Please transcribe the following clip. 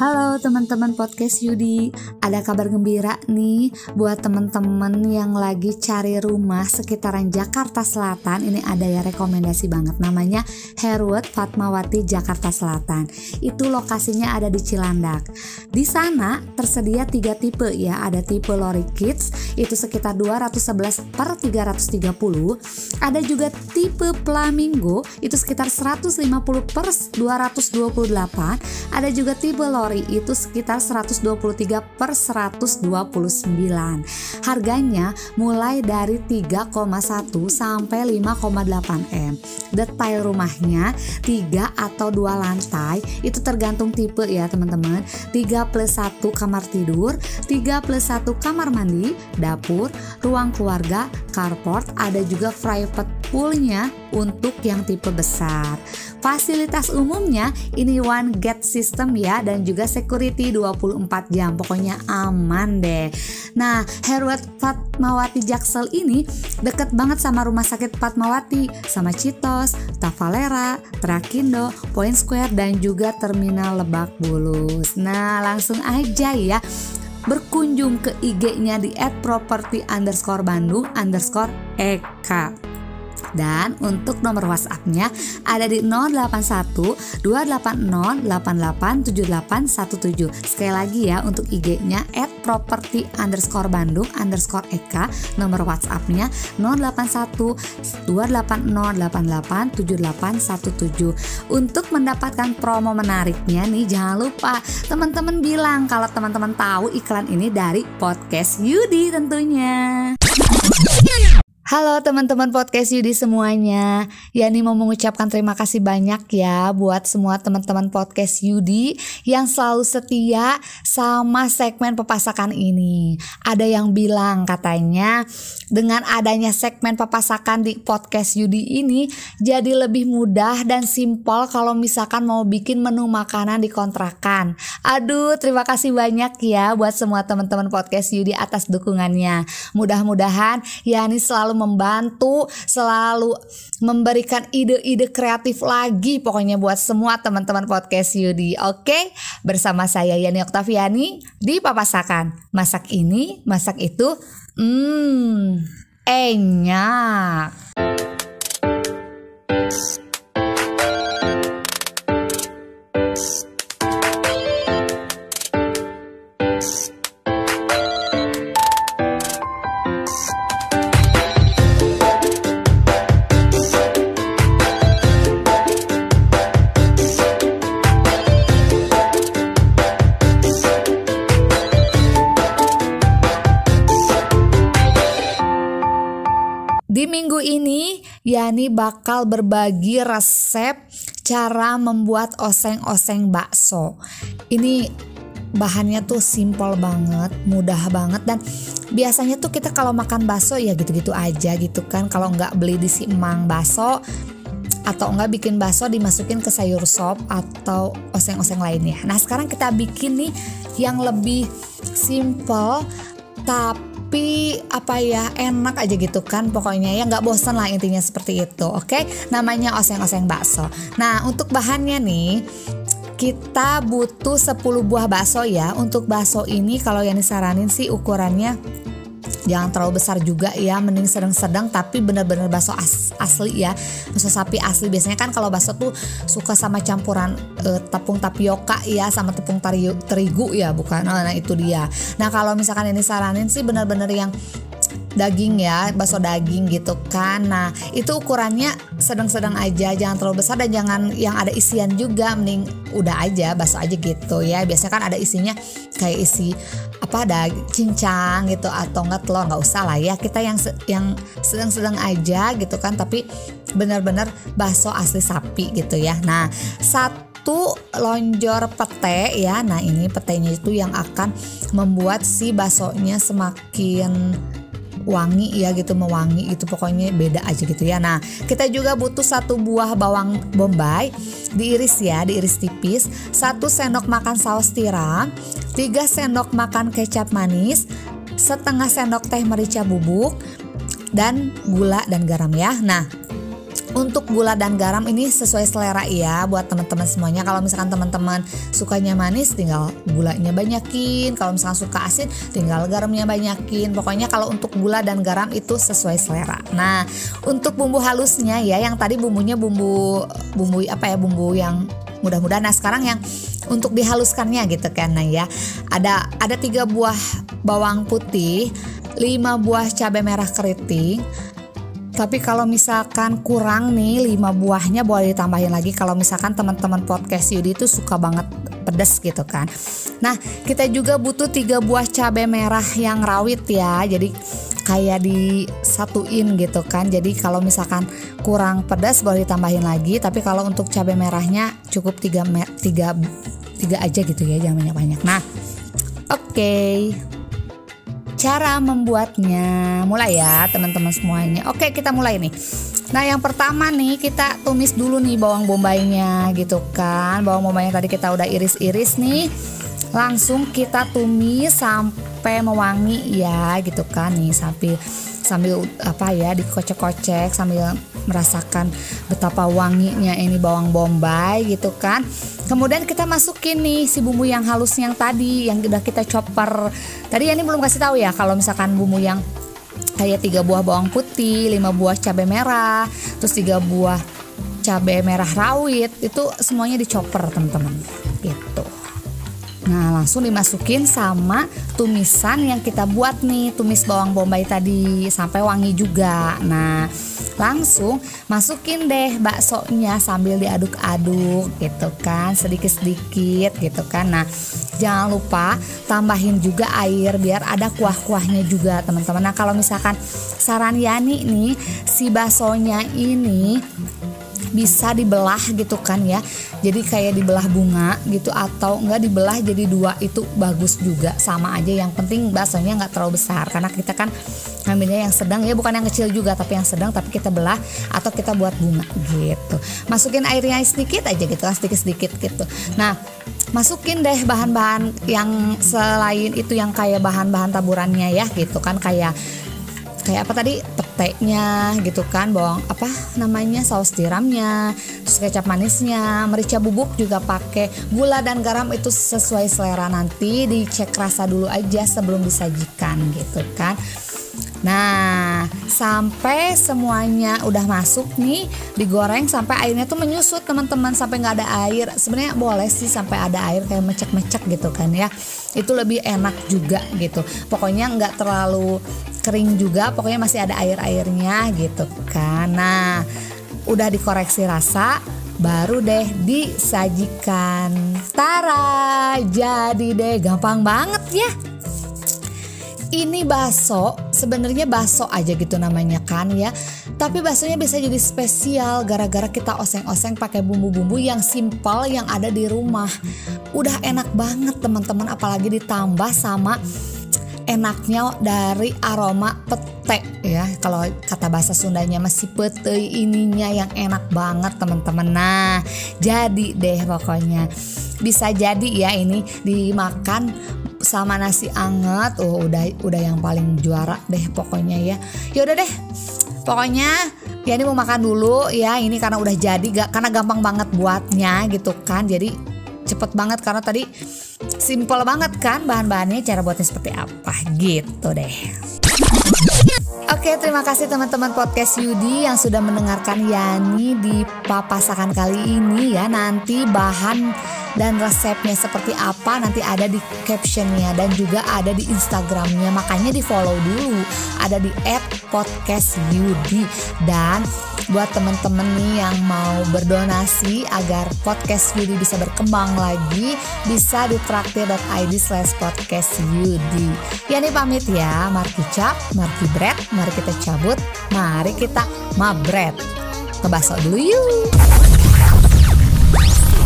Halo teman-teman podcast Yudi, ada kabar gembira nih buat teman-teman yang lagi cari rumah sekitaran Jakarta Selatan. Ini ada ya rekomendasi banget namanya Herwood Fatmawati Jakarta Selatan. Itu lokasinya ada di Cilandak. Di sana tersedia tiga tipe ya, ada tipe Lori Kids itu sekitar 211 per 330. Ada juga tipe Flamingo itu sekitar 150 per 228. Ada juga tipe Lori itu sekitar 123 per 129 harganya mulai dari 3,1 sampai 5,8 M. Detail rumahnya 3 atau 2 lantai itu tergantung tipe ya teman-teman. 3 plus 1 kamar tidur 3 plus 1 kamar mandi dapur ruang keluarga carport ada juga private poolnya untuk yang tipe besar. Fasilitas umumnya ini one gate system ya dan juga security 24 jam. Pokoknya aman deh. Nah, Herwat Fatmawati Jaksel ini deket banget sama rumah sakit Fatmawati, sama Citos, Tavalera, Trakindo, Point Square dan juga Terminal Lebak Bulus. Nah, langsung aja ya berkunjung ke IG-nya di @property Dan untuk nomor WhatsApp-nya ada di 081 280 887817. Sekali lagi ya untuk IG-nya at property underscore Bandung underscore Eka. Nomor WhatsApp-nya 081 280 887817. Untuk mendapatkan promo menariknya nih jangan lupa teman-teman bilang kalau teman-teman tahu iklan ini dari podcast Yudi tentunya. Halo teman-teman podcast Yudi semuanya. Yani mau mengucapkan terima kasih banyak ya Buat semua teman-teman podcast Yudi Yang selalu setia sama segmen pepasakan ini. Ada yang bilang katanya Dengan adanya segmen pepasakan di podcast Yudi ini Jadi lebih mudah dan simpel Kalau misalkan mau bikin menu makanan di kontrakan. Aduh terima kasih banyak ya Buat semua teman-teman podcast Yudi atas dukungannya. Mudah-mudahan Yani selalu membantu, selalu memberikan ide-ide kreatif lagi pokoknya buat semua teman-teman podcast Yudi. Oke, bersama saya Yani Oktaviani di Papasakan. Masak ini, masak itu, hmm, enak. Di minggu ini Yani bakal berbagi resep cara membuat oseng-oseng bakso. Ini bahannya tuh simple banget, mudah banget dan biasanya tuh kita kalau makan bakso ya gitu-gitu aja gitu kan. Kalau nggak beli di si emang bakso atau enggak bikin bakso dimasukin ke sayur sop atau oseng-oseng lainnya. Nah sekarang kita bikin nih yang lebih simple tapi tapi apa ya enak aja gitu kan pokoknya ya. Nggak bosan lah intinya seperti itu oke? Okay? namanya oseng-oseng bakso. Nah untuk bahannya nih kita butuh 10 buah bakso ya. Untuk bakso ini kalau yang disaranin sih ukurannya jangan terlalu besar juga ya. Mending sedang-sedang tapi bener-bener bakso as asli ya. Bakso sapi asli. Biasanya kan kalau bakso tuh suka sama campuran uh, tepung tapioka ya sama tepung terigu ya bukan? Nah, itu dia. Nah kalau misalkan ini saranin sih bener-bener yang daging ya, bakso daging gitu kan. Nah, itu ukurannya sedang-sedang aja, jangan terlalu besar dan jangan yang ada isian juga, mending udah aja bakso aja gitu ya. Biasanya kan ada isinya kayak isi apa ada cincang gitu atau enggak telur nggak usah lah ya kita yang yang sedang-sedang aja gitu kan tapi benar-benar bakso asli sapi gitu ya nah satu lonjor pete ya nah ini petenya itu yang akan membuat si baksonya semakin wangi ya gitu mewangi itu pokoknya beda aja gitu ya. Nah kita juga butuh satu buah bawang bombay diiris ya diiris tipis satu sendok makan saus tiram 3 sendok makan kecap manis setengah sendok teh merica bubuk dan gula dan garam ya. Nah untuk gula dan garam ini sesuai selera ya buat teman-teman semuanya. Kalau misalkan teman-teman sukanya manis tinggal gulanya banyakin, kalau misalkan suka asin tinggal garamnya banyakin. Pokoknya kalau untuk gula dan garam itu sesuai selera. Nah, untuk bumbu halusnya ya yang tadi bumbunya bumbu bumbu apa ya bumbu yang mudah-mudahan nah sekarang yang untuk dihaluskannya gitu kan nah ya ada ada tiga buah bawang putih lima buah cabai merah keriting tapi kalau misalkan kurang nih 5 buahnya boleh ditambahin lagi kalau misalkan teman-teman podcast Yudi itu suka banget pedas gitu kan. Nah, kita juga butuh tiga buah cabai merah yang rawit ya. Jadi kayak disatuin gitu kan. Jadi kalau misalkan kurang pedas boleh ditambahin lagi, tapi kalau untuk cabai merahnya cukup tiga tiga tiga aja gitu ya, jangan banyak-banyak. Nah, oke. Okay cara membuatnya. Mulai ya teman-teman semuanya. Oke kita mulai nih. Nah yang pertama nih kita tumis dulu nih bawang bombaynya gitu kan. Bawang bombaynya tadi kita udah iris-iris nih. Langsung kita tumis sampai mewangi ya gitu kan nih sambil sambil apa ya dikocek-kocek sambil merasakan betapa wanginya ini bawang bombay gitu kan. Kemudian kita masukin nih si bumbu yang halus yang tadi yang udah kita chopper. Tadi ini belum kasih tahu ya kalau misalkan bumbu yang kayak tiga buah bawang putih, lima buah cabai merah, terus tiga buah cabai merah rawit itu semuanya dicoper teman-teman. Nah langsung dimasukin sama tumisan yang kita buat nih Tumis bawang bombay tadi sampai wangi juga. Nah langsung masukin deh baksonya sambil diaduk-aduk gitu kan Sedikit-sedikit gitu kan. Nah jangan lupa tambahin juga air biar ada kuah-kuahnya juga teman-teman. Nah kalau misalkan saran Yani nih si baksonya ini bisa dibelah gitu kan ya. Jadi kayak dibelah bunga gitu atau enggak dibelah jadi dua itu bagus juga. Sama aja yang penting baksonya nggak terlalu besar. Karena kita kan ngambilnya yang sedang ya bukan yang kecil juga tapi yang sedang tapi kita belah atau kita buat bunga gitu. Masukin airnya sedikit aja gitu kan sedikit sedikit gitu. Nah masukin deh bahan-bahan yang selain itu yang kayak bahan-bahan taburannya ya gitu kan. Kayak kayak apa tadi? Petenya gitu kan bawang apa namanya saus tiramnya terus kecap manisnya merica bubuk juga pakai. Gula dan garam itu sesuai selera nanti dicek rasa dulu aja sebelum disajikan gitu kan Nah, sampai semuanya udah masuk nih, digoreng sampai airnya tuh menyusut teman-teman sampai nggak ada air. Sebenarnya boleh sih sampai ada air kayak mecek-mecek gitu kan ya. Itu lebih enak juga gitu. Pokoknya nggak terlalu kering juga, pokoknya masih ada air-airnya gitu kan. Nah, udah dikoreksi rasa, baru deh disajikan. Tara, jadi deh gampang banget ya ini bakso sebenarnya bakso aja gitu namanya kan ya. Tapi baksonya bisa jadi spesial gara-gara kita oseng-oseng pakai bumbu-bumbu yang simpel yang ada di rumah. Udah enak banget teman-teman apalagi ditambah sama enaknya dari aroma pete ya. Kalau kata bahasa Sundanya masih pete ininya yang enak banget teman-teman. Nah jadi deh pokoknya. Bisa jadi ya ini dimakan sama nasi anget. Oh udah udah yang paling juara deh pokoknya ya. Ya udah deh pokoknya ya ini mau makan dulu ya. Ini karena udah jadi gak karena gampang banget buatnya gitu kan. Jadi cepet banget karena tadi simple banget kan bahan-bahannya cara buatnya seperti apa gitu deh. Oke, terima kasih teman-teman podcast Yudi yang sudah mendengarkan Yani di papasakan kali ini ya. Nanti bahan dan resepnya seperti apa nanti ada di captionnya dan juga ada di Instagramnya. Makanya di follow dulu. Ada di @podcastyudi dan buat teman-teman nih yang mau berdonasi agar podcast Yudi bisa berkembang lagi bisa di traktir.id slash podcast Yudi. Yani pamit ya, Marki Cap, Marki Bread, mari kita cabut, mari kita mabret. Ngebasok dulu yuk.